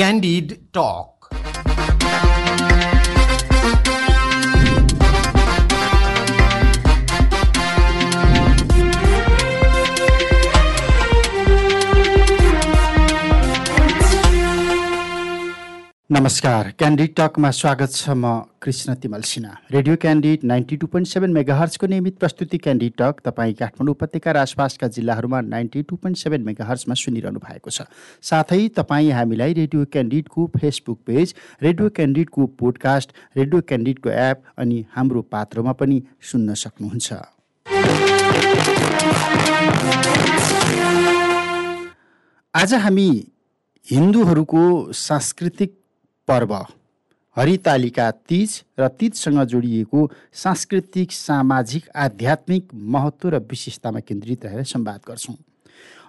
Candid Talk. नमस्कार candid टकमा स्वागत छ म Krishna Timilsina. Radio Candid ninety two point seven मेगाहर्सको नियमित प्रस्तुति क्यान्डिड टक तपाईँ काठमाडौँ उपत्यका र आसपासका जिल्लाहरूमा नाइन्टी टू पोइन्ट सेभेन मेगाहर्समा सुनिरहनु भएको छ। साथै तपाईँ हामीलाई रेडियो क्यान्डिडको फेसबुक पेज रेडियो क्यान्डिडको पोडकास्ट रेडियो क्यान्डिडको एप अनि हाम्रो पात्रमा पनि सुन्न सक्नुहुन्छ। आज हामी हिन्दूहरूको सांस्कृतिक पर्व। हरितालिका तिज र तिजसँग जोडिएको सांस्कृतिक सामाजिक आध्यात्मिक महत्त्व र विशेषतामा केन्द्रित रहेर संवाद गर्छौँ।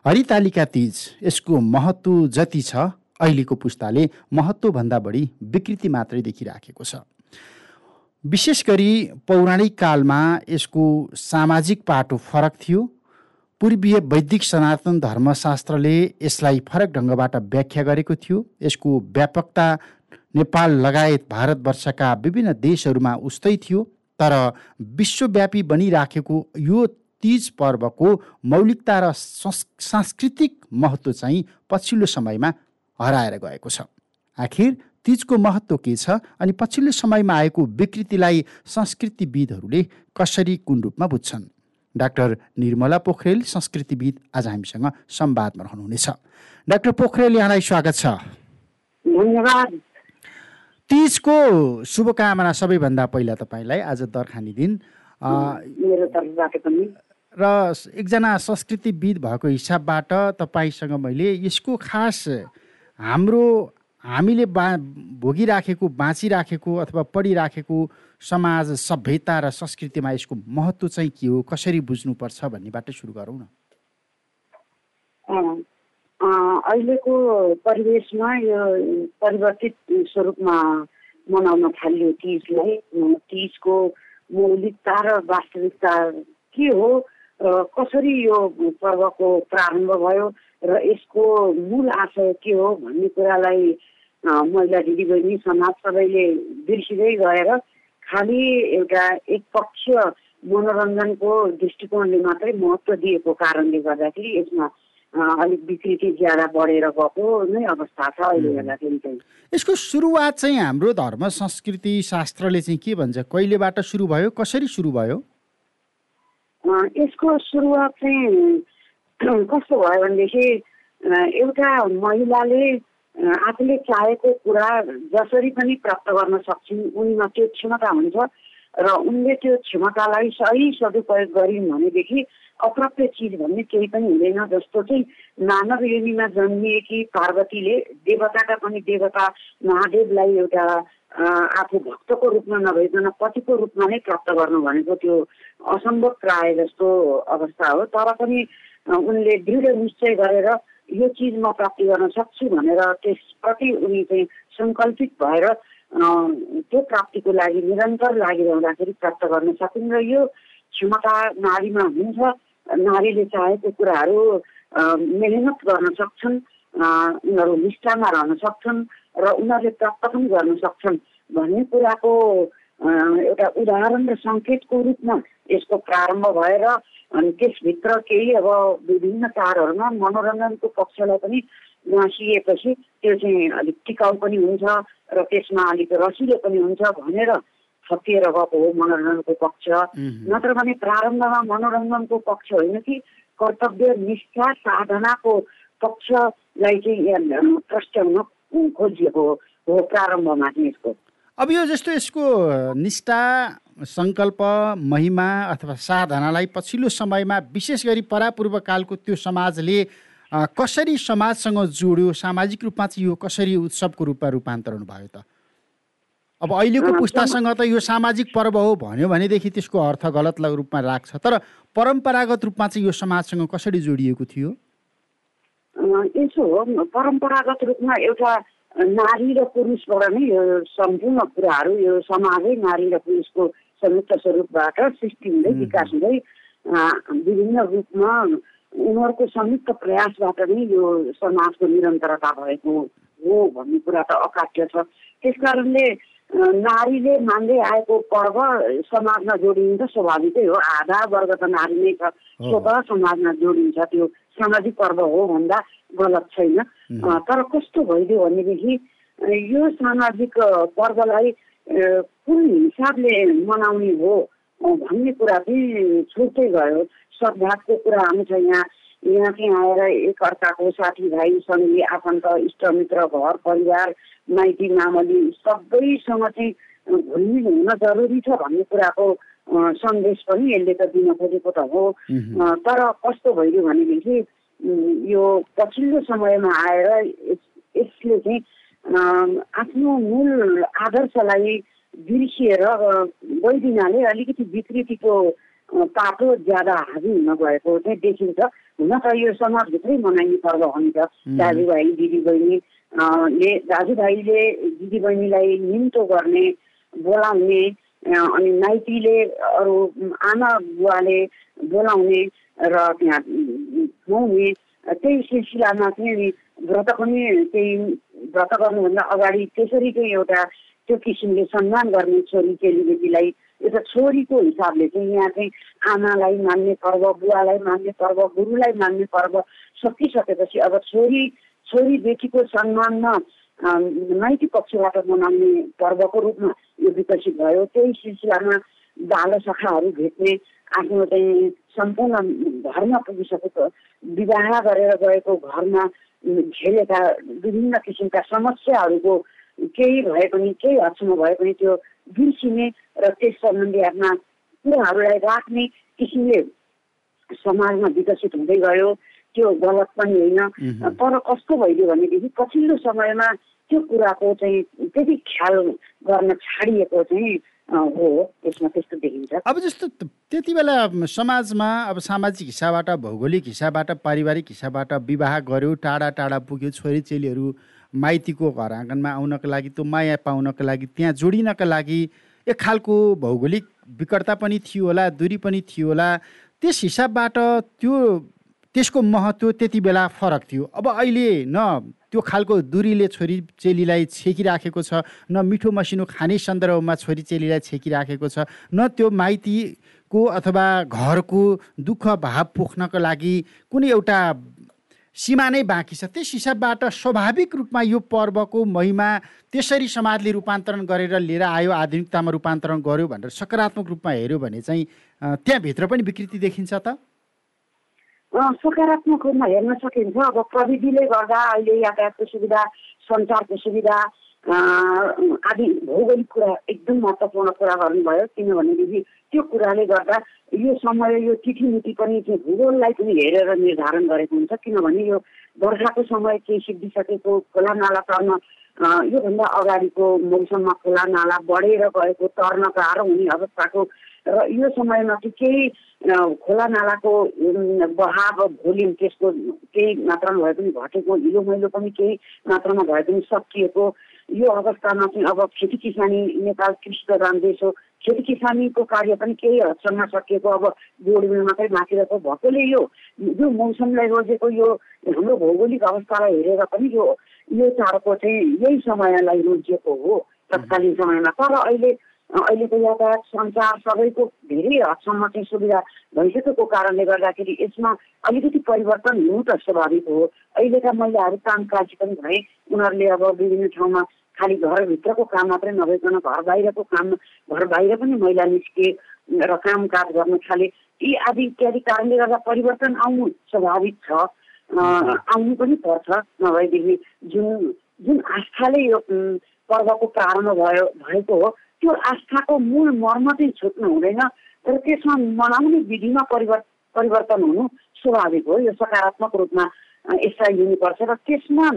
हरितालिका तिज यसको महत्त्व जति छ अहिलेको पुस्ताले महत्त्वभन्दा बढी विकृति मात्रै देखिराखेको छ। विशेष गरी पौराणिक कालमा यसको सामाजिक पाटो फरक थियो। पूर्वीय वैदिक सनातन धर्मशास्त्रले यसलाई फरक ढङ्गबाट व्याख्या गरेको थियो। यसको व्यापकता नेपाल लगायत भारतवर्षका विभिन्न देशहरूमा उस्तै थियो तर विश्वव्यापी बनिराखेको यो तिज पर्वको मौलिकता र सांस्कृतिक महत्त्व चाहिँ पछिल्लो समयमा हराएर गएको छ। आखिर तिजको महत्त्व के छ अनि पछिल्लो समयमा आएको विकृतिलाई संस्कृतिविदहरूले कसरी कुन रूपमा बुझ्छन्? डाक्टर निर्मला पोखरेल संस्कृतिविद आज हामीसँग संवादमा रहनुहुनेछ। डाक्टर पोखरेल यहाँलाई स्वागत छ। धन्यवाद। तिजको शुभकामना सबैभन्दा पहिला तपाईँलाई आज दर्खानी दिन। र एकजना संस्कृतिविद भएको हिसाबबाट तपाईँसँग मैले यसको खास हाम्रो हामीले बा भोगिराखेको बाँचिराखेको अथवा पढिराखेको समाज सभ्यता र संस्कृतिमा यसको महत्त्व चाहिँ के हो कसरी बुझ्नुपर्छ भन्नेबाट सुरु गरौँ न। अहिलेको परिवेशमा यो परिवर्तित स्वरूपमा मनाउन थालियो तिजलाई। तिजको मौलिकता र वास्तविकता के हो र कसरी यो पर्वको प्रारम्भ भयो र यसको मूल आशय के हो भन्ने कुरालाई महिला दिदीबहिनी समाज सबैले बिर्सिँदै गएर खालि एउटा एकपक्ष मनोरञ्जनको दृष्टिकोणले मात्रै महत्त्व दिएको कारणले गर्दाखेरि यसमा अलिक विकृति ज्यादा बढेर गएको नै अवस्था छ अहिले हेर्दाखेरि चाहिँ। यसको सुरुवात चाहिँ हाम्रो धर्म संस्कृति शास्त्रले चाहिँ के भन्छ? कहिलेबाट सुरु भयो? कसरी सुरु भयो? यसको सुरुवात चाहिँ कस्तो भयो भनेदेखि एउटा महिलाले आफूले चाहेको कुरा जसरी पनि प्राप्त गर्न सक्छन् उनीमा त्यो क्षमता हुन्छ। र उनले त्यो क्षमतालाई सही सदुपयोग गरिन् भनेदेखि अप्राप्य चिज भन्ने केही पनि हुँदैन जस्तो चाहिँ मानव योनिमा जन्मिएकी पार्वतीले देवताका पनि देवता महादेवलाई एउटा आफू भक्तको रूपमा नभइकन पतिको रूपमा नै प्राप्त गर्नु भनेको त्यो असम्भव प्राय जस्तो अवस्था हो। तर पनि उनले दृढ निश्चय गरेर यो चिज म प्राप्ति गर्न सक्छु भनेर त्यसप्रति उनी चाहिँ सङ्कल्पित भएर त्यो प्राप्तिको लागि निरन्तर लागिरहँदाखेरि प्राप्त गर्न सकिन् र यो क्षमता नारीमा हुन्छ। नारीले चाहेको कुराहरू मेहनत गर्न सक्छन्। उनीहरू निष्ठामा रहन सक्छन् र उनीहरूले प्राप्त पनि गर्न सक्छन् भन्ने कुराको एउटा उदाहरण र सङ्केतको रूपमा यसको प्रारम्भ भएर अनि त्यसभित्र केही अब विभिन्न चाडहरूमा मनोरञ्जनको पक्षलाई पनि गाँसिएपछि त्यो चाहिँ अलिक टिकाउ पनि हुन्छ र त्यसमा अलिक रसिलो पनि हुन्छ भनेर थपिएर गएको हो मनोरञ्जनको पक्ष। नत्र भने प्रारम्भमा मनोरञ्जनको पक्ष होइन कि कर्तव्य निष्ठा साधनाको पक्षलाई चाहिँ प्रस्ट्याउन खोजिएको हो प्रारम्भमा चाहिँ यसको। अब यो जस्तो यसको निष्ठा सङ्कल्प महिमा अथवा साधनालाई पछिल्लो समयमा विशेष गरी परापूर्व कालको त्यो समाजले कसरी समाजसँग जोड्यो? सामाजिक रूपमा चाहिँ यो कसरी उत्सवको रूपमा रूपान्तरण भयो त? अब अहिलेको पुस्तासँग त यो सामाजिक पर्व हो भन्यो भनेदेखि त्यसको अर्थ गलत रूपमा राख्छ। तर परम्परागत रूपमा चाहिँ यो समाजसँग कसरी जोडिएको थियो? यसो हो परम्परागत रूपमा एउटा नारी र पुरुषबाट नै यो सम्पूर्ण कुराहरू यो समाजै नारी र पुरुषको संयुक्त स्वरूपबाट सृष्टि हुँदै विकास हुँदै विभिन्न रूपमा उनीहरूको संयुक्त प्रयासबाट नै यो समाजको निरन्तरता भएको हो भन्ने कुरा त अकाट्य छ। त्यस कारणले नारीले मान्दै आएको पर्व समाजमा जोडिन्छ स्वाभाविकै हो। आधा वर्ग त नारी नै छ स्वत समाजमा जोडिन्छ। त्यो सामाजिक पर्व हो भन्दा गलत छैन। तर कस्तो भइदियो भनेदेखि यो सामाजिक पर्वलाई कुन हिसाबले मनाउने हो भन्ने कुरा चाहिँ छुट्टै गयो। सद्भावको कुरा आउँछ यहाँ यहाँ चाहिँ आएर एकअर्काको साथीभाइ सङ्गी आफन्त इष्टमित्र घर परिवार माइती मामली सबैसँग चाहिँ घुलमिल हुन जरुरी छ भन्ने कुराको सन्देश पनि यसले त दिन खोजेको त हो। तर कस्तो भइदियो भनेदेखि यो पछिल्लो समयमा आएर यसले चाहिँ आफ्नो मूल आदर्शलाई बिर्सिएर गइदिनाले अलिकति विकृतिको पाटो ज्यादा हाबी हुन गएको चाहिँ देखिन्छ। हुन त यो समाजभित्रै मनाइने पर्व हुन्छ दाजुभाइ दिदीबहिनी ले दाजुभाइले दिदीबहिनीलाई निम्तो गर्ने बोलाउने अनि नाइटीले अरू आमा बुवाले बोलाउने र त्यहाँ खुवाउने त्यही सिलसिलामा चाहिँ व्रत पनि त्यही व्रत गर्नुभन्दा अगाडि त्यसरी चाहिँ एउटा त्यो किसिमले सम्मान गर्ने छोरी चेलीबेटीलाई एउटा छोरीको हिसाबले चाहिँ यहाँ चाहिँ आमालाई मान्ने पर्व बुवालाई मान्ने पर्व गुरुलाई मान्ने पर्व सकिसकेपछि अब छोरी छोरी बेटीको सम्मानमा माइती पक्षबाट मनाउने पर्वको रूपमा यो विकसित भयो। त्यही सिलसिलामा बाल सखाहरू भेट्ने आफ्नो चाहिँ सम्पूर्ण घरमा पुगिसकेको विवाह गरेर गएको घरमा झेलेका विभिन्न किसिमका समस्याहरूको केही भए पनि केही हदसम्म भए पनि त्यो बिर्सिने र त्यस सम्बन्धी आफ्ना कुराहरूलाई राख्ने किसिमले समाजमा विकसित हुँदै गयो। त्यो गलत पनि होइन। तर कस्तो भइदियो भनेदेखि पछिल्लो समयमा त्यो कुराको चाहिँ त्यति ख्याल गर्न छाडिएको चाहिँ हो। त्यसमा त्यस्तो देखिन्छ। अब जस्तो त्यति बेला समाजमा अब सामाजिक हिसाबबाट भौगोलिक हिसाबबाट पारिवारिक हिसाबबाट विवाह गर्यो टाढा टाढा पुग्यो छोरी चेलीहरू माइतीको घर आँगनमा आउनको लागि त्यो माया पाउनको लागि त्यहाँ जोडिनका लागि एक खालको भौगोलिक विकटता पनि थियो होला दूरी पनि थियो होला। त्यस हिसाबबाट त्यो त्यसको महत्त्व त्यति बेला फरक थियो। अब अहिले न त्यो खालको दुरीले छोरी चेलीलाई छेकिराखेको छ न मिठो मसिनो खाने सन्दर्भमा छोरी चेलीलाई छेकिराखेको छ न त्यो माइतीको अथवा घरको दुःख भाव पोख्नको लागि कुनै एउटा सीमा नै बाँकी छ। त्यस हिसाबबाट स्वाभाविक रूपमा यो पर्वको महिमा त्यसरी समाजले रूपान्तरण गरेर लिएर आयो आधुनिकतामा रूपान्तरण गर्यो भनेर सकारात्मक रूपमा हेऱ्यो भने चाहिँ त्यहाँभित्र पनि विकृति देखिन्छ त? सकारात्मक रूपमा हेर्न सकिन्छ। अब प्रविधिले गर्दा अहिले यातायातको सुविधा सञ्चारको सुविधा आदि भौगोलिक कुरा एकदम महत्त्वपूर्ण कुरा गर्नुभयो। किनभनेदेखि त्यो कुराले गर्दा यो समय यो तिथिमिति पनि त्यो भूगोललाई पनि हेरेर निर्धारण गरेको हुन्छ। किनभने यो वर्षाको समय केही सिद्धिसकेको खोला नाला तर्न योभन्दा अगाडिको मौसममा खोला नाला बढेर गएको तर्न गाह्रो हुने अवस्थाको र यो समयमा चाहिँ केही खोला नालाको बहाव भोल्युम त्यसको केही मात्रामा भए पनि घटेको हिलो मैलो पनि केही मात्रामा भए पनि सकिएको यो अवस्थामा चाहिँ अब खेती किसानी नेपाल कृषि प्रधान देश हो खेती किसानीको कार्य पनि केही हदसम्म सकिएको अब जोडबिल मात्रै बाँकी रहेको भएकोले यो यो मौसमलाई रोजेको यो हाम्रो भौगोलिक अवस्थालाई हेरेर पनि यो यो चाडको चाहिँ यही समयलाई रोजिएको हो तत्कालीन समयमा। तर अहिले अहिलेको यातायात सञ्चार सबैको धेरै हदसम्म चाहिँ सुविधा भइसकेको कारणले गर्दाखेरि यसमा अलिकति परिवर्तन हुनु त स्वाभाविक हो। अहिलेका महिलाहरू कामकाजी पनि भए उनीहरूले अब विभिन्न ठाउँमा खालि घरभित्रको काम मात्रै नभइकन घर बाहिरको काम घर बाहिर पनि महिला निस्के र कामकाज गर्न थाले। यी आदि इत्यादि कारणले गर्दा परिवर्तन आउनु स्वाभाविक छ। आउनु पनि पर्छ। नभएदेखि जुन जुन आस्थाले यो पर्वको प्रारम्भ भयो भएको हो त्यो आस्थाको मूल मर्म चाहिँ छुट्नु हुँदैन तर त्यसमा मनाउने विधिमा परिवर्तन परिवर्तन हुनु स्वाभाविक हो। यो सकारात्मक रूपमा यसलाई लिनुपर्छ र त्यसमा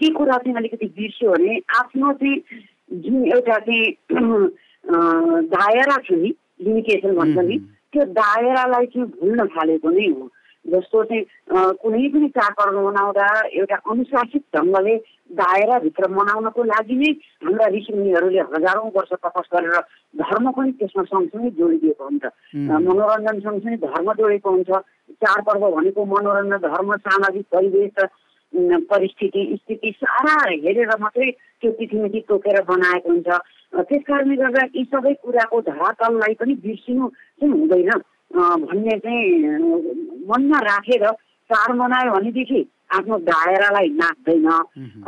के कुरा चाहिँ अलिकति बिर्स्यो भने आफ्नो चाहिँ जुन एउटा चाहिँ दायरा छ नि लिमिटेसन भन्छ नि त्यो दायरालाई चाहिँ भुल्न थालेको नै हो। जस्तो चाहिँ कुनै पनि चाडपर्व मनाउँदा एउटा अनुशासित ढङ्गले दायराभित्र मनाउनको लागि नै हाम्रा ऋषिमुनिहरूले हजारौँ वर्ष तपस गरेर धर्म पनि त्यसमा सँगसँगै जोडिदिएको हुन्छ। मनोरञ्जन सँगसँगै धर्म जोडेको हुन्छ। चाडपर्व भनेको मनोरञ्जन धर्म सामाजिक परिवेश परिस्थिति स्थिति सारा हेरेर मात्रै त्यो तिथिमिति तोकेर बनाएको हुन्छ। त्यस कारणले गर्दा यी सबै कुराको धरातललाई पनि बिर्सिनु चाहिँ हुँदैन। भन्ने चाहिँ मनमा राखेर चाड मनायो भनेदेखि आफ्नो दायरालाई नाच्दैन।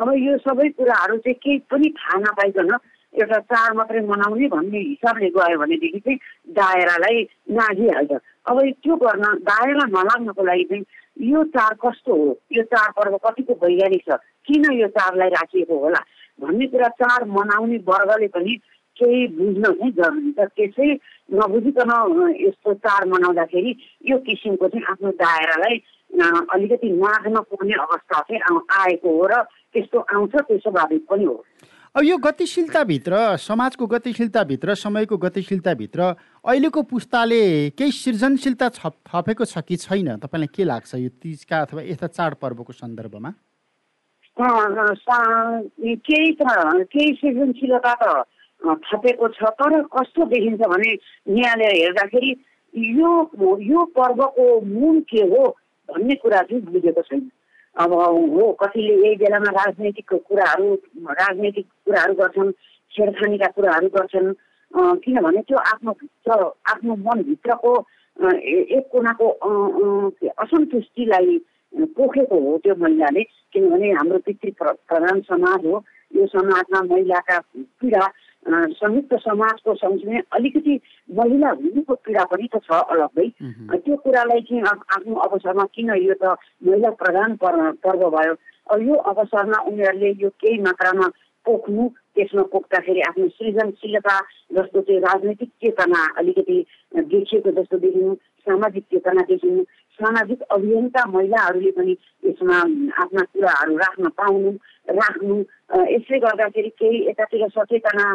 अब यो सबै कुराहरू चाहिँ केही पनि थाहा नपाइकन एउटा चाड मात्रै मनाउने भन्ने हिसाबले गयो भनेदेखि चाहिँ दायरालाई नागिहाल्छ। अब त्यो गर्न दायरा नलाग्नको लागि चाहिँ यो चाड कस्तो हो? यो चाडपर्व कतिको वैज्ञानिक छ? किन यो चाडलाई राखिएको होला? भन्ने कुरा चाड मनाउने वर्गले पनि केही बुझ्न चाहिँ जरुरी छ। त्यसै नबुझिकन यस्तो चाड मनाउँदाखेरि यो किसिमको चाहिँ आफ्नो दायरालाई अलिकति नाग्न पर्ने अवस्था चाहिँ आएको हो र त्यस्तो आउँछ त्यो स्वाभाविक पनि हो। अब यो गतिशीलताभित्र समाजको गतिशीलताभित्र समयको गतिशीलताभित्र अहिलेको पुस्ताले केही सृजनशीलता छ थपेको छ कि छैन? तपाईँलाई के लाग्छ यो तिजका अथवा यस्ता चाडपर्वको सन्दर्भमा? केही त केही सृजनशीलता त थपेको छ तर कस्तो देखिन्छ भने यहाँले हेर्दाखेरि यो यो पर्वको मूल के हो भन्ने कुरा चाहिँ बुझेको छैन। अब हो कतिले यही बेलामा राजनैतिक कुराहरू राजनैतिक कुराहरू गर्छन् छेडखानीका कुराहरू गर्छन् किनभने त्यो आफ्नो आफ्नो मनभित्रको एक कुनाको असन्तुष्टिलाई पोखेको हो त्यो महिलाले। किनभने हाम्रो पितृ प्रधान समाज हो यो समाजमा महिलाका पीडा संयुक्त समाजको सँगसँगै अलिकति महिला हुनुको पीडा पनि त छ अलग्गै। त्यो कुरालाई चाहिँ आफ्नो अवसरमा किन यो त महिला प्रधान पर्व भयो? यो अवसरमा उनीहरूले यो केही मात्रामा पोख्नु त्यसमा पोख्दाखेरि आफ्नो सृजनशीलता जस्तो चाहिँ राजनैतिक चेतना अलिकति देखिएको जस्तो देखिनु सामाजिक चेतना देखिनु सामाजिक अभियन्ता महिलाहरूले पनि यसमा आफ्ना कुराहरू राख्न पाउनु राख्नु यसले गर्दाखेरि केही यतातिर सचेतना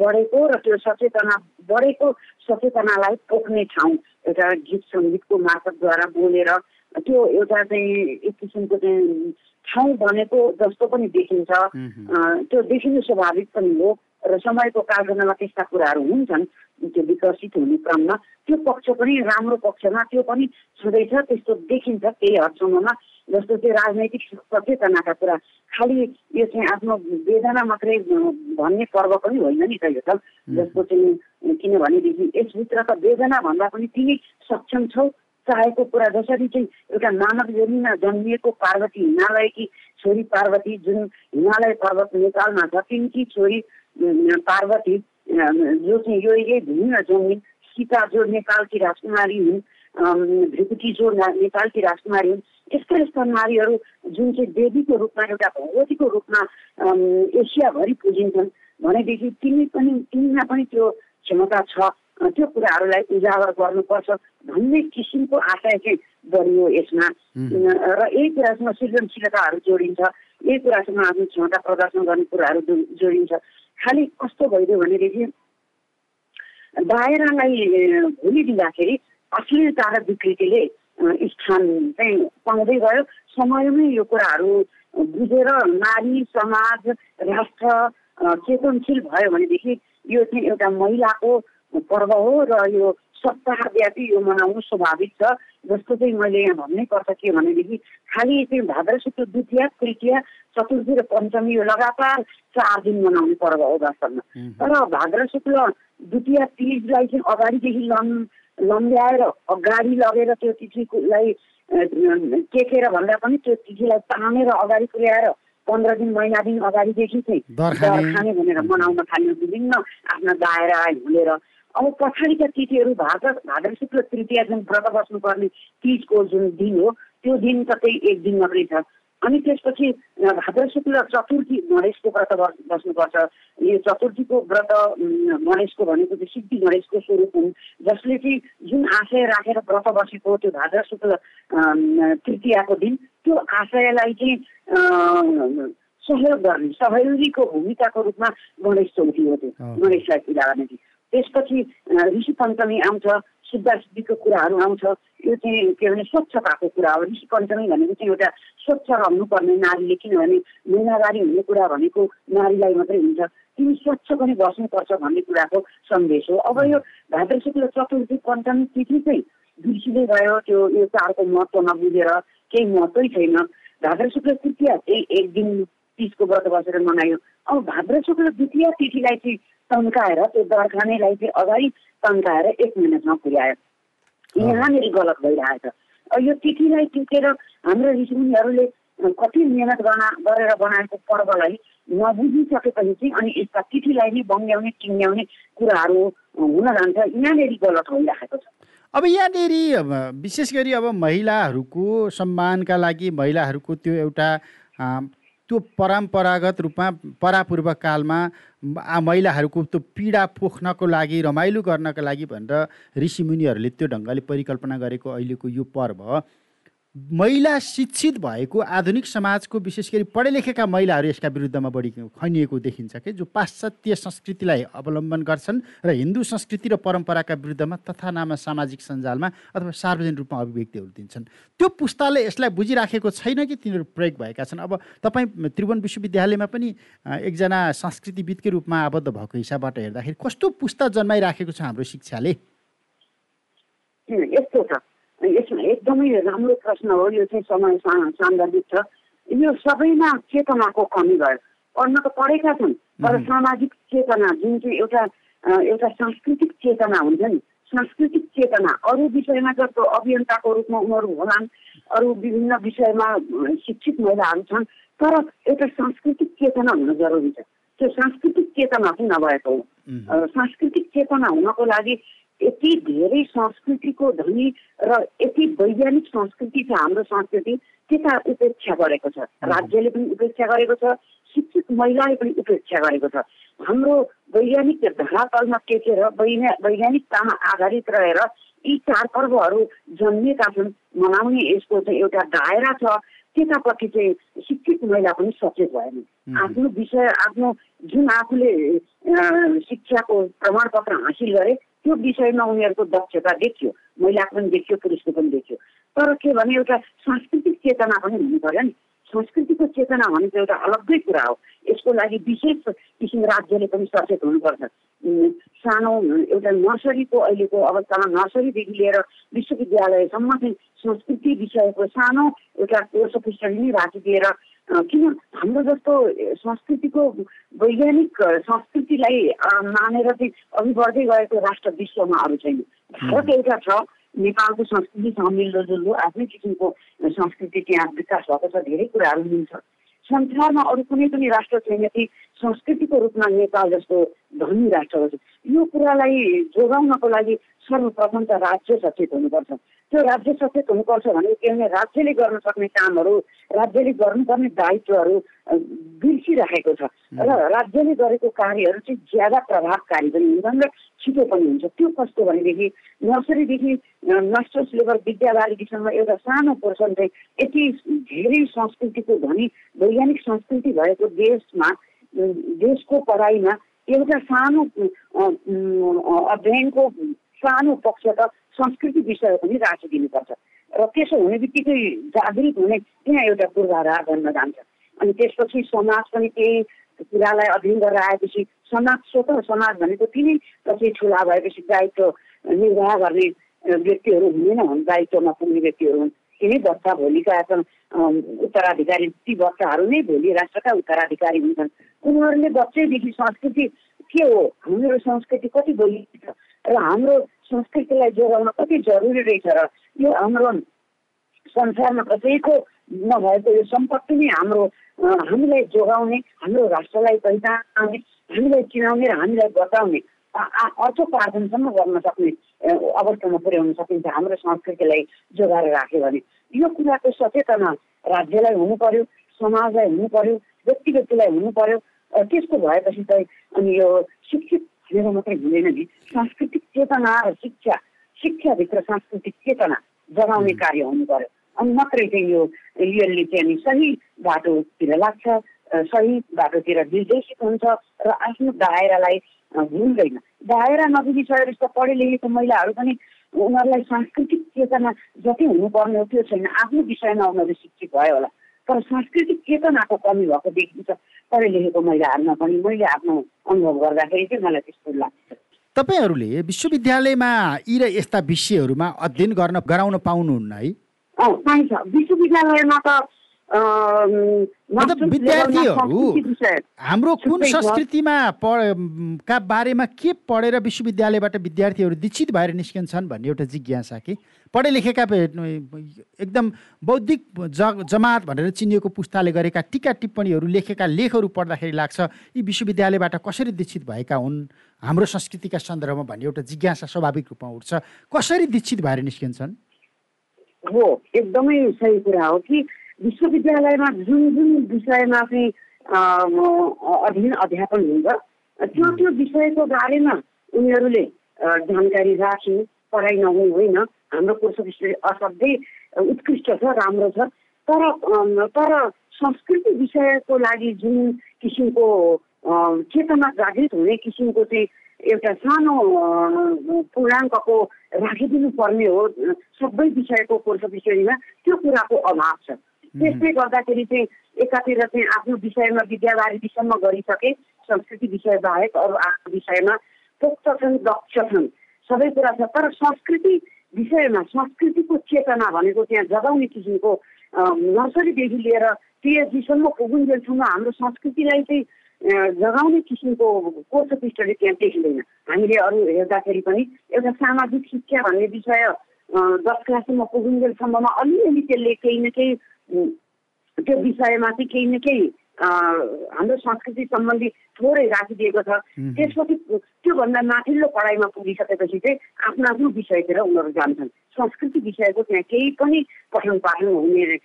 बढेको र त्यो सचेतना बढेको सचेतनालाई पोख्ने ठाउँ एउटा गीत सङ्गीतको मार्फतद्वारा बोलेर त्यो एउटा चाहिँ एक किसिमको चाहिँ ठाउँ बनेको जस्तो पनि देखिन्छ। त्यो देखिनु स्वाभाविक पनि हो र समयको कालगणनामा त्यस्ता कुराहरू हुन्छन्। त्यो विकसित हुने क्रममा त्यो पक्ष पनि राम्रो पक्षमा त्यो पनि छँदैछ त्यस्तो देखिन्छ केही हदसम्ममा। जस्तो चाहिँ राजनैतिक सचेतनाका कुरा। खालि यो चाहिँ आफ्नो वेदना मात्रै भन्ने पर्व पनि होइन नि त यो त। जस्तो चाहिँ किनभनेदेखि यसभित्र त वेदना भन्दा पनि तिमी सक्षम छौ। चाहेको कुरा जसरी चाहिँ एउटा मानव योनिमा जन्मिएको पार्वती हिमालयकी छोरी पार्वती जुन हिमालय पर्वत नेपालमा छ तिनकी छोरी पार्वती जो चाहिँ यो यही भूमिमा जन्मिन् सीता जो नेपालकी राजकुमारी हुन् भृकुटी जो नेपालकी राजकुमारी हुन् यस्ता यस्ता नारीहरू जुन चाहिँ देवीको रूपमा एउटा भगवतीको रूपमा एसियाभरि पुजिन्छन् भनेदेखि तिमी पनि तिमीमा पनि त्यो क्षमता छ त्यो कुराहरूलाई उजागर गर्नुपर्छ भन्ने किसिमको आशय चाहिँ बढियो यसमा र यही कुरासँग सृजनशीलताहरू जोडिन्छ यही कुरासँग आफ्नो क्षमता प्रदर्शन गर्ने कुराहरू जोडिन्छ खालि कस्तो भइदियो भनेदेखि दायरालाई भुलिदिँदाखेरि अश्लीलता र विकृतिले स्थान चाहिँ पाउँदै गयो। समयमै यो कुराहरू बुझेर नारी समाज राष्ट्र चेतनशील भयो भनेदेखि यो चाहिँ एउटा महिलाको पर्व हो र यो सप्ताहव्यापी यो मनाउनु स्वाभाविक छ। जस्तो चाहिँ मैले यहाँ भन्नै पर्छ के भनेदेखि खालि चाहिँ भाद्र शुक्ल द्वितीय तृतीय चतुर्थी र पञ्चमी यो लगातार चार दिन मनाउने पर्व हो वास्तवमा। तर भाद्र शुक्ल द्वितीय तिजलाई चाहिँ अगाडिदेखि लम् लम्ब्याएर अगाडि लगेर त्यो तिथिलाई टेकेर भन्दा पनि त्यो तिथिलाई तानेर अगाडि पुर्याएर पन्ध्र दिन महिना दिन अगाडिदेखि चाहिँ दर खाने। भनेर मनाउन थाल्यो विभिन्न आफ्ना दायरा भुलेर अब पछाडिका तिथिहरू भाद्र भाद्र शुक्ल तृतीय जुन व्रत बस्नुपर्ने तिजको जुन दिन हो त्यो दिन कतै एक दिन मात्रै छ। अनि त्यसपछि भाद्र शुक्ल चतुर्थी गणेशको व्रत बस्नुपर्छ। यो चतुर्थीको व्रत गणेशको भनेको चाहिँ सिद्धि गणेशको स्वरूप हुन्। जसले चाहिँ जुन आशय राखेर व्रत बसेको त्यो भाद्र शुक्ल तृतीयाको दिन त्यो आशयलाई चाहिँ सहयोग गर्ने सहयोगीको भूमिकाको रूपमा गणेश चौथी हो त्यो। गणेशलाई पूजा गर्ने त्यसपछि ऋषि पञ्चमी आउँछ शुद्ध शुद्धिको कुराहरू आउँछ। यो चाहिँ के भने स्वच्छताको कुरा हो। ऋषि पञ्चमी भनेको चाहिँ एउटा स्वच्छ रहनुपर्ने नारीले किनभने महिनावारी हुने कुरा भनेको नारीलाई मात्रै हुन्छ। तिमी स्वच्छ पनि बस्नुपर्छ भन्ने कुराको सन्देश हो। अब यो भाद्र शुक्ल चतुर्थी पञ्चमी तिथि चाहिँ बिर्सिँदै गयो। त्यो यो चाडको महत्त्व नबुझेर केही महत्त्वै छैन। भाद्र शुक्ल तृतीय चाहिँ एक दिन तिजको व्रत बसेर मनायो। अब भाद्र शुक्ल द्वितीय तिथिलाई चाहिँ तन्काएर त्यो दरखानेलाई चाहिँ अगाडि तन्काएर एक महिनासम्म पुर्यायो। यहाँनिर गलत भइरहेछ। यो तिथिलाई टिकेर हाम्रो ऋषिमुनिहरूले कति मिहिनेत गर्न गरेर बनाएको पर्वलाई नबुझिसकेपछि चाहिँ अनि यस्ता तिथिलाई नै बङ्ग्याउने टिङ्ग्याउने कुराहरू हुन जान्छ। यहाँनिर गलत भइराखेको छ। अब यहाँनिर विशेष गरी अब महिलाहरूको सम्मानका लागि महिलाहरूको त्यो एउटा त्यो परम्परागत रूपमा परापूर्व कालमा महिलाहरूको त्यो पीडा पोख्नको लागि रमाइलो गर्नको लागि भनेर ऋषिमुनिहरूले त्यो ढङ्गले परिकल्पना गरेको अहिलेको यो पर्व महिला शिक्षित भएको आधुनिक समाजको विशेष गरी पढे लेखेका महिलाहरू यसका विरुद्धमा बढी खनिएको देखिन्छ कि जो पाश्चात्य संस्कृतिलाई अवलम्बन गर्छन् र हिन्दू संस्कृति र परम्पराका विरुद्धमा तथा नाम सामाजिक सञ्जालमा अथवा सार्वजनिक रूपमा अभिव्यक्तिहरू दिन्छन्। त्यो पुस्ताले यसलाई बुझिराखेको छैन कि तिनीहरू प्रयोग भएका छन्। अब तपाईँ त्रिभुवन विश्वविद्यालयमा पनि एकजना संस्कृतिविदकै रूपमा आबद्ध भएको हिसाबबाट हेर्दाखेरि कस्तो पुस्ता जन्माइराखेको छ हाम्रो शिक्षाले? यस्तो छ। यसमा एकदमै राम्रो प्रश्न हो यो चाहिँ समय सान्दर्भिक छ। यो सबैमा चेतनाको कमी भयो। पढ्न त पढेका छन् तर सामाजिक चेतना जुन चाहिँ एउटा एउटा सांस्कृतिक चेतना हुन्छ नि सांस्कृतिक चेतना अरू विषयमा जस्तो अभियन्ताको रूपमा उनीहरू होलान् अरू विभिन्न विषयमा शिक्षित महिलाहरू छन् तर एउटा सांस्कृतिक चेतना हुन जरुरी छ। त्यो सांस्कृतिक चेतना चाहिँ नभएको हो। सांस्कृतिक चेतना हुनको लागि यति धेरै संस्कृतिको धनी र यति वैज्ञानिक संस्कृति छ हाम्रो संस्कृति त्यता उपेक्षा गरेको छ। राज्यले पनि उपेक्षा गरेको छ शिक्षित महिलाले पनि उपेक्षा गरेको छ। हाम्रो वैज्ञानिक धरातलमा टेकेर वैज्ञानिकतामा आधारित रहेर यी चाडपर्वहरू जन्मिएका छन्। मनाउने यसको चाहिँ एउटा दायरा छ। त्यतापट्टि चाहिँ शिक्षित महिला पनि सचेत भएन। आफ्नो विषय आफ्नो जुन आफूले शिक्षाको प्रमाणपत्र हासिल गरे त्यो विषयमा उनीहरूको दक्षता देखियो। महिलाको पनि देखियो पुरुषको पनि देखियो। तर के भने एउटा सांस्कृतिक चेतना पनि हुनु पर्यो नि। संस्कृतिको चेतना भनेको एउटा अलग्गै कुरा हो। यसको लागि विशेष किसिम राज्यले पनि सचेत हुनुपर्छ। सानो एउटा नर्सरीको अहिलेको अवस्थामा नर्सरीदेखि लिएर विश्वविद्यालयसम्म चाहिँ संस्कृति विषयको सानो एउटा कोर्स पुस्तक नै राखिदिएर किन हाम्रो जस्तो संस्कृतिको वैज्ञानिक संस्कृतिलाई मानेर चाहिँ अघि बढ्दै गएको राष्ट्र विश्वमा अरू छैन। भारत एउटा छ नेपालको संस्कृतिसँग मिल्दोजुल्दो आफ्नै किसिमको संस्कृति त्यहाँ विकास भएको छ धेरै कुराहरू मिल्छ संसारमा अरू कुनै पनि राष्ट्र छैन कि संस्कृतिको रूपमा नेपाल जस्तो धनी राष्ट्र यो कुरालाई जोगाउनको लागि सर्वप्रथम त राज्य सचेत हुनुपर्छ। त्यो राज्य सचेत हुनुपर्छ भने के भने राज्यले गर्न सक्ने कामहरू राज्यले गर्नुपर्ने दायित्वहरू बिर्सिराखेको छ। र राज्यले गरेको कार्यहरू चाहिँ ज्यादा प्रभावकारी पनि हुन्छन् र छिटो पनि हुन्छ। त्यो कस्तो भनेदेखि नर्सरीदेखि मास्टर्स लेभल विद्यावारिधीसम्म एउटा सानो पोर्सन चाहिँ यति धेरै संस्कृतिको धनी वैज्ञानिक संस्कृति भएको देशमा देशको पढाइमा एउटा सानो अध्ययनको सानो पक्ष त संस्कृति विषय पनि राखिदिनुपर्छ र त्यसो हुने बित्तिकै जागृत हुने त्यहाँ एउटा पूर्वाधार बन्न जान्छ। अनि त्यसपछि समाज पनि त्यही कुरालाई अध्ययन गरेर आएपछि समाज स्वत समाज भनेको तिनै पछि ठुला भएपछि दायित्व निर्वाह गर्ने व्यक्तिहरू हुँदैन हुन् दायित्वमा पुग्ने व्यक्तिहरू हुन्। तिनै बच्चा भोलिका उत्तराधिकारी ती बच्चाहरू नै भोलि राष्ट्रका उत्तराधिकारी हुन्छन्। उनीहरूले बच्चैदेखि संस्कृति के हो? हाम्रो संस्कृति कति बोलिन्छ र हाम्रो संस्कृतिलाई जोगाउन कति जरुरी रहेछ र यो हाम्रो संसारमा कसैको नभएको यो सम्पत्ति नै हाम्रो हामीलाई जोगाउने हाम्रो राष्ट्रलाई पहिचाउने हामीलाई चिनाउने र हामीलाई बचाउने अर्थोपार्जनसम्म गर्न सक्ने अवस्थामा पुर्याउन सकिन्छ हाम्रो संस्कृतिलाई जोगाएर राख्यो भने। यो कुराको सचेतना राज्यलाई हुनु पर्यो समाजलाई हुनु पर्यो व्यक्ति व्यक्तिलाई हुनु पर्यो। त्यसको भएपछि चाहिँ अनि यो शिक्षित भनेर मात्रै हुँदैन नि सांस्कृतिक चेतना र शिक्षा शिक्षाभित्र सांस्कृतिक चेतना जगाउने कार्य हुनु पर्यो अनि मात्रै चाहिँ यो यसले चाहिँ अनि सही बाटोतिर लाग्छ सही बाटोतिर निर्देशित हुन्छ र आफ्नो दायरालाई भुल्दैन दायरा नबुझिसकेपछि त पढे लेखेको महिलाहरू पनि उनीहरूलाई सांस्कृतिक चेतना जति हुनुपर्ने हो त्यो छैन आफ्नो विषयमा उनीहरू शिक्षित भयो होला तर सांस्कृतिक चेतनाको कमी भएको देखिन्छ। पढे लेखेको महिलाहरूमा पनि मैले आफ्नो अनुभव गर्दाखेरि चाहिँ मलाई त्यस्तो लाग्छ। तपाईँहरूले विश्वविद्यालयमा यी र यस्ता विषयहरूमा अध्ययन गर्न गराउन पाउनुहुन्न है? पाइन्छ। विश्वविद्यालयमा त विद्यार्थीहरू हाम्रो कुन संस्कृतिमा का बारेमा के पढेर विश्वविद्यालयबाट विद्यार्थीहरू दीक्षित भएर निस्कन्छन् भन्ने एउटा जिज्ञासा कि? पढे लेखेका एकदम बौद्धिक ज जमात भनेर चिनिएको पुस्ताले गरेका टिका टिप्पणीहरू लेखेका लेखहरू पढ्दाखेरि लाग्छ यी विश्वविद्यालयबाट कसरी दीक्षित भएका हुन्? हाम्रो संस्कृतिका सन्दर्भमा भन्ने एउटा जिज्ञासा स्वाभाविक रूपमा उठ्छ। कसरी दीक्षित भएर निस्किन्छन्? हो एकदमै सही कुरा हो कि विश्वविद्यालयमा जुन जुन विषयमा चाहिँ अध्ययन अध्यापन हुन्छ त्यो त्यो विषयको बारेमा उनीहरूले जानकारी राख्यो। पढाइ नहुनु होइन। हाम्रो कोर्स विषय असाध्यै उत्कृष्ट छ राम्रो छ। तर तर संस्कृति विषयको लागि जुन किसिमको चेतना जागृत हुने किसिमको चाहिँ एउटा सानो पूर्णाङ्कको राखिदिनु पर्ने हो। सबै विषयको कोर्स विषयमा त्यो कुराको अभाव छ। त्यसले गर्दाखेरि चाहिँ एकातिर चाहिँ आफ्नो विषयमा विद्यावारिधीसम्म गरिसके संस्कृति विषय बाहेक अरू आफ्नो विषयमा पोक्त छन् दक्ष छन्। सबै कुरा छ। तर संस्कृति विषयमा संस्कृतिको चेतना भनेको त्यहाँ जगाउने किसिमको नर्सरीदेखि लिएर पिएचडीसम्म पुगुन्जेलसम्म हाम्रो संस्कृतिलाई चाहिँ जगाउने किसिमको कोर्स पृष्ठले त्यहाँ देखिँदैन। हामीले अरू हेर्दाखेरि पनि एउटा सामाजिक शिक्षा भन्ने विषय दस क्लाससम्म पुगुन्जेलसम्ममा अलिअलि त्यसले केही न केही त्यो विषयमा चाहिँ केही न केही हाम्रो संस्कृति सम्बन्धी थोरै राखिदिएको छ। त्यसपछि त्योभन्दा माथिल्लो पढाइमा पुगिसकेपछि चाहिँ आफ्नो आफ्नो विषयतिर उनीहरू जान्छन्। संस्कृति विषयको त्यहाँ केही पनि पठन पाठन हुने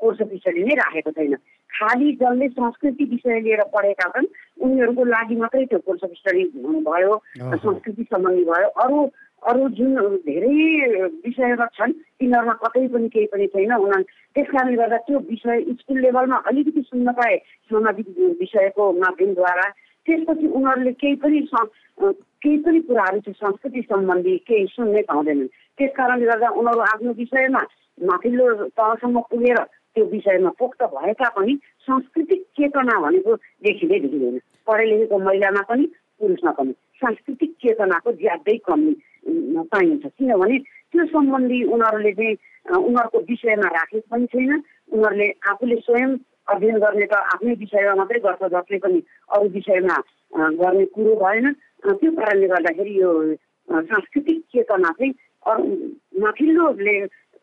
कोर्स विषयले नै राखेको छैन। खालि जसले संस्कृति विषय लिएर पढेका छन् उनीहरूको लागि मात्रै त्यो कोर्स स्टडी भयो संस्कृति सम्बन्धी भयो। अरू अरू जुन धेरै विषयमा छन् तिनीहरूमा कतै पनि केही पनि छैन। उनीहरू त्यस कारणले गर्दा त्यो विषय स्कुल लेभलमा अलिकति सुन्न पाए सामाजिक विषयको माध्यमद्वारा। त्यसपछि उनीहरूले केही पनि केही पनि कुराहरू चाहिँ संस्कृति सम्बन्धी केही सुन्नै पाउँदैनन्। त्यस कारणले गर्दा उनीहरू आफ्नो विषयमा माथिल्लो तहसम्म पुगेर त्यो विषयमा पोख्त भएका पनि सांस्कृतिक चेतना भनेको देखिँदै देखिँदैन। पढे लेखेको महिलामा पनि पुरुषमा पनि। सांस्कृतिक चेतनाको ज्यादै कमी पाइन्छ। किनभने त्यो सम्बन्धी उनीहरूले चाहिँ उनीहरूको विषयमा राखेको पनि छैन। उनीहरूले आफूले स्वयं अध्ययन गर्ने त आफ्नै विषयमा मात्रै गर्छ जसले पनि अरू विषयमा गर्ने कुरो भएन। त्यो कारणले गर्दाखेरि यो सांस्कृतिक चेतना चाहिँ अरू माथिल्लोले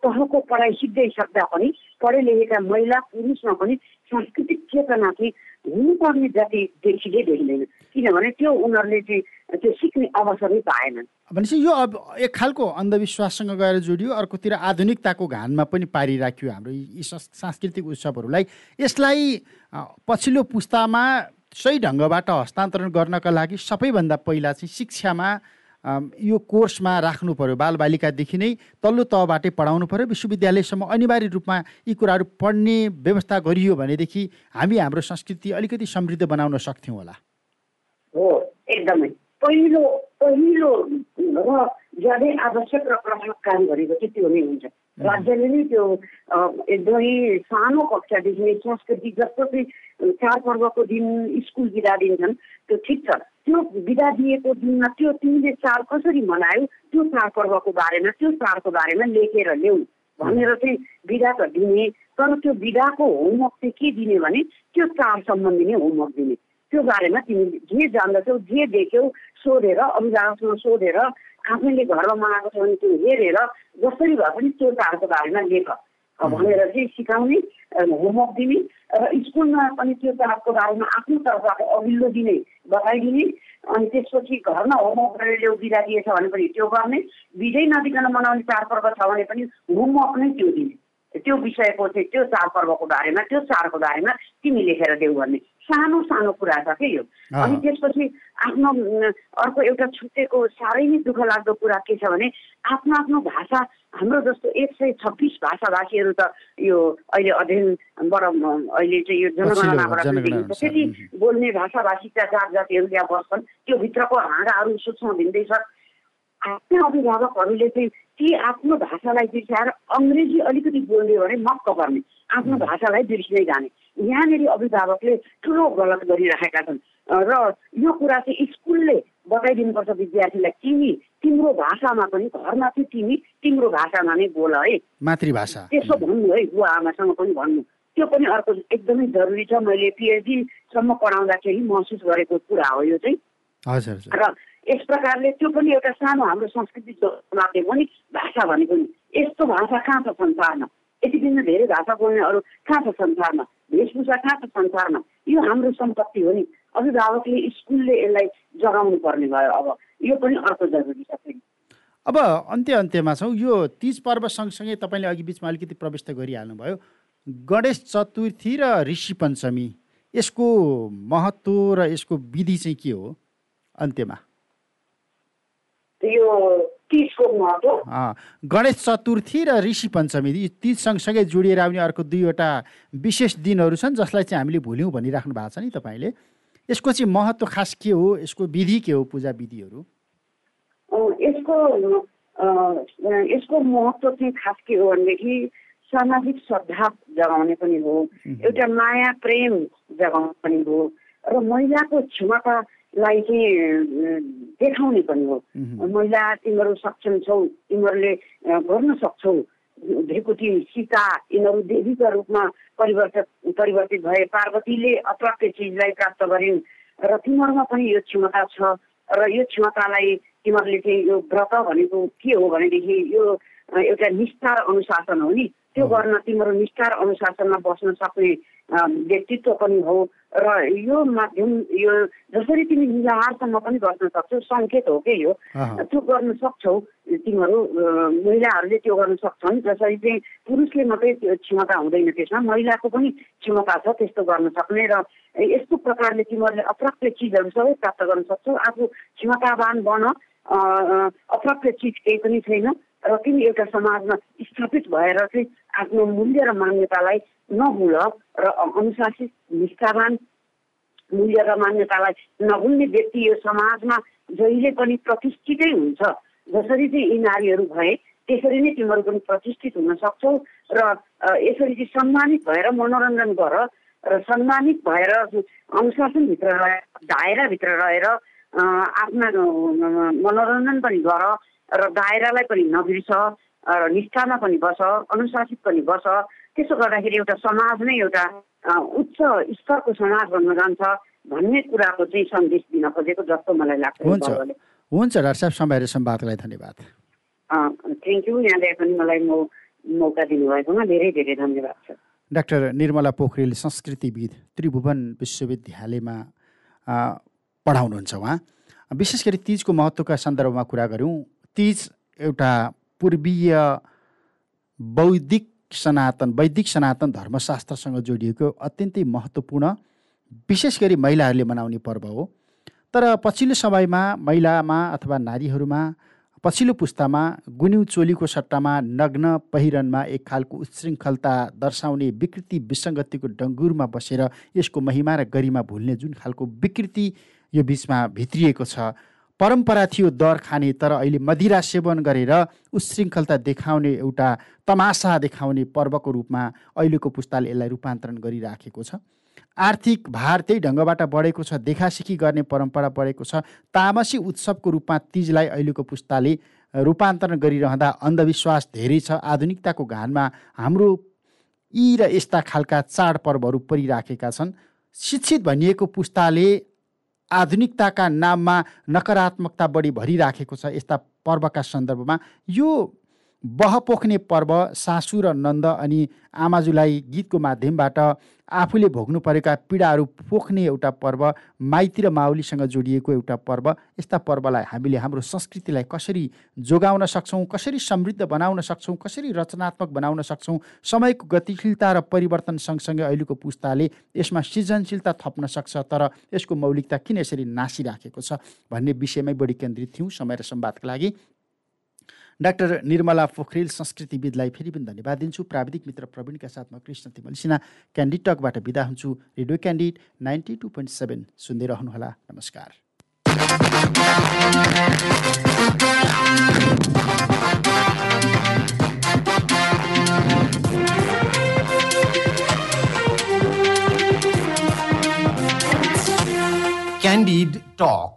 तहको पढाइ सिक्दै सक्दा पनि पढे लेखेका महिला पुरुषमा पनि सांस्कृतिक चेतना चाहिँ हुनुपर्ने जति देखिँदै देखिँदैन। किनभने त्यो उनीहरूले चाहिँ त्यो सिक्ने अवसर पाएनन्। भनेपछि यो अब एक खालको अन्धविश्वाससँग गएर जोडियो अर्कोतिर आधुनिकताको घानमा पनि पारिराख्यो हाम्रो यी सांस्कृतिक उत्सवहरूलाई। यसलाई पछिल्लो पुस्तामा सही ढङ्गबाट हस्तान्तरण गर्नका लागि सबैभन्दा पहिला चाहिँ शिक्षामा यो कोर्समा राख्नु पऱ्यो बालबालिकादेखि नै तल्लो तहबाटै पढाउनु पऱ्यो विश्वविद्यालयसम्म अनिवार्य रूपमा यी कुराहरू पढ्ने व्यवस्था गरियो भनेदेखि हामी हाम्रो संस्कृति अलिकति समृद्ध बनाउन सक्थ्यौँ होला। हो एकदमै। पहिलो पहिलो र ज्यादै आवश्यक र प्रभावकारी गरेको चाहिँ त्यो नै हुन्छ। राज्यले नै त्यो एकदमै सानो कक्षादेखि नै संस्कृति जस्तो चाहिँ चाडपर्वको दिन स्कुल बिदा दिन्छन् त्यो ठिक छ। त्यो बिदा दिएको दिनमा त्यो तिमीले चाड कसरी मनायो त्यो चाडपर्वको बारेमा त्यो चाडको बारेमा लेखेर ल्याऊ भनेर चाहिँ बिदा त दिने तर त्यो बिदाको होमवर्क चाहिँ के दिने भने त्यो चाड सम्बन्धी नै होमवर्क दिने। त्यो बारेमा तिमी जे जान्दछौ जे देख्यौ सोधेर अभिभावकसँग सोधेर आफैले घरमा मनाएको छ भने त्यो हेरेर जसरी भए पनि त्यो चाडको बारेमा लेख। भनेर चाहिँ सिकाउने होमवर्क दिने र स्कुलमा पनि त्यो चाडको बारेमा आफ्नो तर्फबाट अघिल्लो दिने बताइदिने अनि त्यसपछि घरमा होमवर्क गरेर ल्याउ बिदा दिएछ भने पनि त्यो गर्ने बिदै नदिकन मनाउने चाडपर्व छ भने पनि होमवर्क नै त्यो दिने। त्यो विषयको चाहिँ त्यो चाडपर्वको बारेमा त्यो चाडको बारेमा तिमी लेखेर देऊ भन्ने। सानो सानो कुरा छ कि यो। अनि त्यसपछि आफ्नो अर्को एउटा छुट्टेको साह्रै नै दुःख लाग्दो कुरा के छ भने आफ्नो आफ्नो भाषा हाम्रो जस्तो एक सय छब्बिस भाषाभाषीहरू त यो अहिले अध्ययनबाट अहिले चाहिँ यो जनगणनाबाट त्यति बोल्ने भाषाभाषीका जात जातिहरू त्यहाँ बस्छन्। त्यो भित्रको हाँगाहरू सूक्ष्म भिन्दैछ आफ्नै अभिभावकहरूले चाहिँ ती आफ्नो भाषालाई बिर्साएर अङ्ग्रेजी अलिकति बोल्यो भने मक्क पर्ने आफ्नो भाषालाई बिर्सिँदै जाने। यहाँनिर अभिभावकले ठुलो गलत गरिराखेका छन्। र यो कुरा चाहिँ स्कुलले बताइदिनुपर्छ विद्यार्थीलाई तिमी तिम्रो भाषामा पनि घरमा चाहिँ तिमी तिम्रो भाषामा नै बोल है। मातृभाषा। त्यसो भन्नु है बुवा आमासँग पनि भन्नु। त्यो पनि अर्को एकदमै जरुरी छ। मैले पिएचडीसम्म पढाउँदाखेरि महसुस गरेको कुरा हो यो चाहिँ। हजुर। र यस प्रकारले त्यो पनि एउटा सानो हाम्रो संस्कृति माध्यम हो नि भाषा भनेको नि यस्तो भाषा कहाँ छ संसारमा? यति दिन धेरै भाषा बोल्नेहरू कहाँ छ संसारमा? वेशभूषा कहाँ छ संसारमा? यो हाम्रो सम्पत्ति हो नि। अभिभावकले स्कुलले यसलाई जगाउनु पर्ने भयो अब। यो पनि अर्को जरुरी छ फेरि। अब अन्त्य अन्त्यमा छौँ। यो तिज पर्व सँगसँगै तपाईँले अघि बिचमा अलिकति प्रवेश त गरिहाल्नुभयो। गणेश चतुर्थी र ऋषि पञ्चमी यसको महत्त्व र यसको विधि चाहिँ के हो? अन्त्यमा। यो तिजको महत्त्व गणेश चतुर्थी र ऋषि पञ्चमी तिज सँगसँगै जोडिएर आउने अर्को दुईवटा विशेष दिनहरू छन् जसलाई चाहिँ हामीले भुल्यौँ भनिराख्नु भएको छ नि तपाईँले। यसको चाहिँ महत्त्व खास के हो? यसको विधि के हो पूजा विधिहरू? यसको यसको महत्त्व चाहिँ खास के हो भनेदेखि सामाजिक श्रद्धा जगाउने पनि हो एउटा माया प्रेम जगाउने पनि हो र महिलाको क्षमतालाई चाहिँ देखाउने पनि हो महिला तिमीहरू सक्षम छौ तिमीहरूले गर्न सक्छौ ढेकुटी सीता यिनीहरू देवीका रूपमा परिवर्तित परिवर्तित भए पार्वतीले अप्राप्य चिजलाई प्राप्त गरिन् र तिमीहरूमा पनि यो क्षमता छ र यो क्षमतालाई तिमीहरूले चाहिँ यो व्रत भनेको के हो भनेदेखि यो एउटा निष्ठार अनुशासन हो नि त्यो गर्न तिम्रो निष्ठार अनुशासनमा बस्न सक्ने व्यक्तित्व पनि हो। र यो माध्यम यो जसरी तिमी निलाहारसम्म पनि बस्न सक्छौ सङ्केत हो कि यो? त्यो गर्न सक्छौ तिमीहरू महिलाहरूले त्यो गर्न सक्छन् जसरी चाहिँ पुरुषले मात्रै क्षमता हुँदैन त्यसमा महिलाको पनि क्षमता छ त्यस्तो गर्न सक्ने र यस्तो प्रकारले तिमीहरूले अप्राप्य चिजहरू सबै प्राप्त गर्न सक्छौ। आफू क्षमतावान बन अप्राप्य चिज केही पनि छैन र तिमी एउटा समाजमा स्थापित भएर चाहिँ आफ्नो मूल्य र मान्यतालाई नभुल र अनुशासित निष्ठावान मूल्य र मान्यतालाई नभुल्ने व्यक्ति यो समाजमा जहिले पनि प्रतिष्ठितै हुन्छ। जसरी चाहिँ यी नारीहरू भए त्यसरी नै तिमीहरू पनि प्रतिष्ठित हुन सक्छौ र यसरी चाहिँ सम्मानित भएर मनोरञ्जन गर र सम्मानित भएर अनुशासनभित्र रहेर दायराभित्र रहेर आफ्ना मनोरञ्जन पनि गर र दायरालाई पनि नबिर्स। र निष्ठामा पनि बस अनुशासित पनि बस। त्यसो गर्दाखेरि एउटा समाज नै एउटा उच्च स्तरको समाज बन्न जान्छ भन्ने कुराको चाहिँ सन्देश दिन खोजेको जस्तो मलाई लाग्छ हुन्छ। हुन्छ डाक्टर साहब समय संवादलाई धन्यवाद। थ्याङ्क यू यहाँले पनि मलाई म मौका दिनुभएकोमा धेरै धेरै धन्यवाद छ। डाक्टर निर्मला पोखरेल संस्कृतिविद त्रिभुवन विश्वविद्यालयमा पढाउनुहुन्छ उहाँ। विशेष गरी तिजको महत्त्वका सन्दर्भमा कुरा गऱ्यौँ तिज एउटा पूर्वीय बौद्धिक सनातन वैदिक सनातन धर्मशास्त्रसँग जोडिएको अत्यन्तै महत्त्वपूर्ण विशेष गरी महिलाहरूले मनाउने पर्व हो। तर पछिल्लो समयमा महिलामा अथवा नारीहरूमा पछिल्लो पुस्तामा गुन्यु चोलीको सट्टामा नग्न पहिरनमा एक खालको उच्छृङ्खलता दर्शाउने विकृति विसङ्गतिको डङ्गुरमा बसेर यसको महिमा र गरिमा भुल्ने जुन खालको विकृति यो बिचमा भित्रिएको छ। परम्परा थियो दर खाने तर अहिले मदिरा सेवन गरेर उच्छृङ्खलता देखाउने एउटा तमासा देखाउने पर्वको रूपमा अहिलेको पुस्ताले यसलाई रूपान्तरण गरिराखेको छ। आर्थिक भार त्यही ढङ्गबाट बढेको छ देखासिखी गर्ने परम्परा बढेको छ। तामसी उत्सवको रूपमा तिजलाई अहिलेको पुस्ताले रूपान्तरण गरिरहँदा अन्धविश्वास धेरै छ। आधुनिकताको घानमा हाम्रो यी र यस्ता खालका चाडपर्वहरू परिराखेका छन्। शिक्षित भनिएको पुस्ताले आधुनिकताका नाममा नकारात्मकता बढी भरिराखेको छ यस्ता पर्वका सन्दर्भमा। यो बह पोख्ने पर्व सासु र नन्द अनि आमाजुलाई गीतको माध्यमबाट आफूले भोग्नु परेका पीडाहरू पोख्ने एउटा पर्व माइती र माउलीसँग जोडिएको एउटा पर्व। यस्ता पर्वलाई हामीले हाम्रो संस्कृतिलाई कसरी जोगाउन सक्छौँ कसरी समृद्ध बनाउन सक्छौँ कसरी रचनात्मक बनाउन सक्छौँ समयको गतिशीलता र परिवर्तन सँगसँगै अहिलेको पुस्ताले यसमा सृजनशीलता थप्न सक्छ तर यसको मौलिकता किन यसरी नासिराखेको छ भन्ने विषयमै बढी केन्द्रित थियौँ। समय र संवादका लागि डाक्टर निर्मला पोखरेल संस्कृतिविदलाई फेरि पनि धन्यवाद दिन्छु। प्राविधिक मित्र प्रवीणका साथमा कृष्ण तिमल सिन्हा क्यान्डिड टकबाट बिदा हुन्छु। Radio Candid ninety two point seven सुन्दै रहनुहोला। नमस्कार। Candid Talk